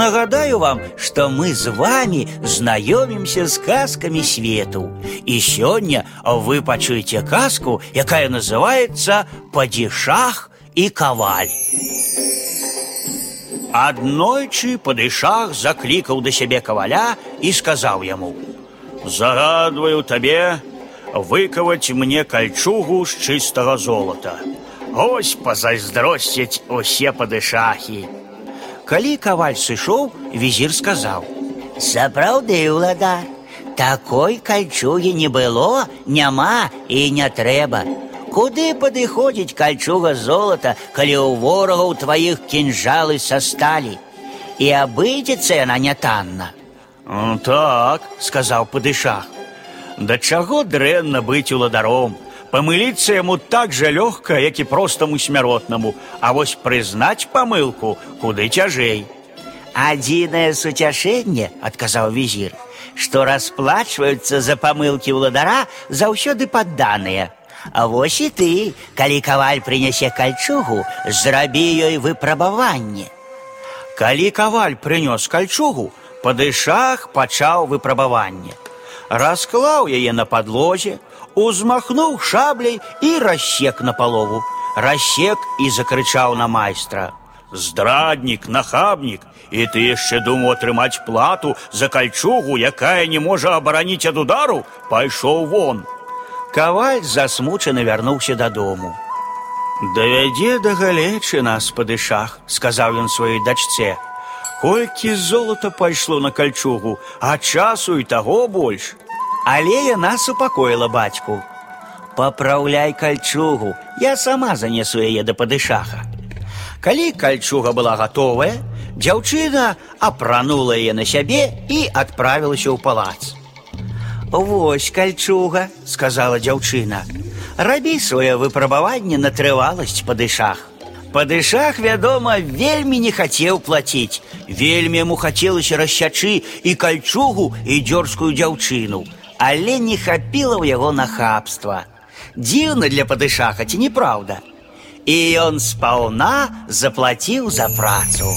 нагадаю вам, что мы с вами знаёмимся з казкамі свету. І сёння вы пачуеце казку, якая называецца падзішах і каваль. Аднойчы падышах закликал до себе каваля и сказал ему: « Загадваю тебе выковать мне кольчугу з чыстага золата. Ось позаздроссяць усе падышахі. Калі каваль сышоў, візір сказаў: « Сапраўды, ўладар, такой кольчуги не было, няма и не треба. Куды подыходить падыходзіць кальчуга золата, у ў ворагаў тваіх кінжалы са сталі. І абыдзецца яна нятанна. Так, сказал падышах. Да чаго дренно быть уладаром, Памыліцца яму так жа лёгка, як і простаму смяротнаму, а вось прызнаць памылку куды цяжэй. Адзінае суцяшэнне, адказаў візір, што расплачваюцца за памылкі ўладара заўсёды падданыя. А вось і ты, калі каваль прынясе кальчугу, зрабі ёй выпрабаванне. Калі каваль прынёс кальчугу, падышах пачаў выпрабаванне расклаў яе на падлозе, узмахнуў шабляй і рассек на палову. Рассек і закрычаў на майстра: « Здраднік, нахабнік, і ты яшчэ думаў атрымаць плату за кальчугу, якая не можа абараніць ад удару, пайшоў вон. Каваль засмучана вярнуўся дадому. Давядзе да галечы нас па дышах, сказаў ён сваёй дачцэ колькі золота пайшло на кальчугу, а часу і таго больш. Але яна супакоіла бацьку. Папраўляй кальчугу, я сама занесу яе да падышаха. Калі кальчуга была гатовая, дзяўчына апранула яе на сябе і адправілася ў палац. Вось кальчуга, сказала дзяўчына. Рабі сваё выпрабаванне на трываласць падышах. Падышах, вядома, вельмі не хацеў плаціць. Вельмі яму хацелася расчачы і кальчугу і дзёрзкую дзяўчыну, але не хапіла ў яго нахабства. Дзіўна для падышаха ці неправда. І ён спаўна заплаціў за працу.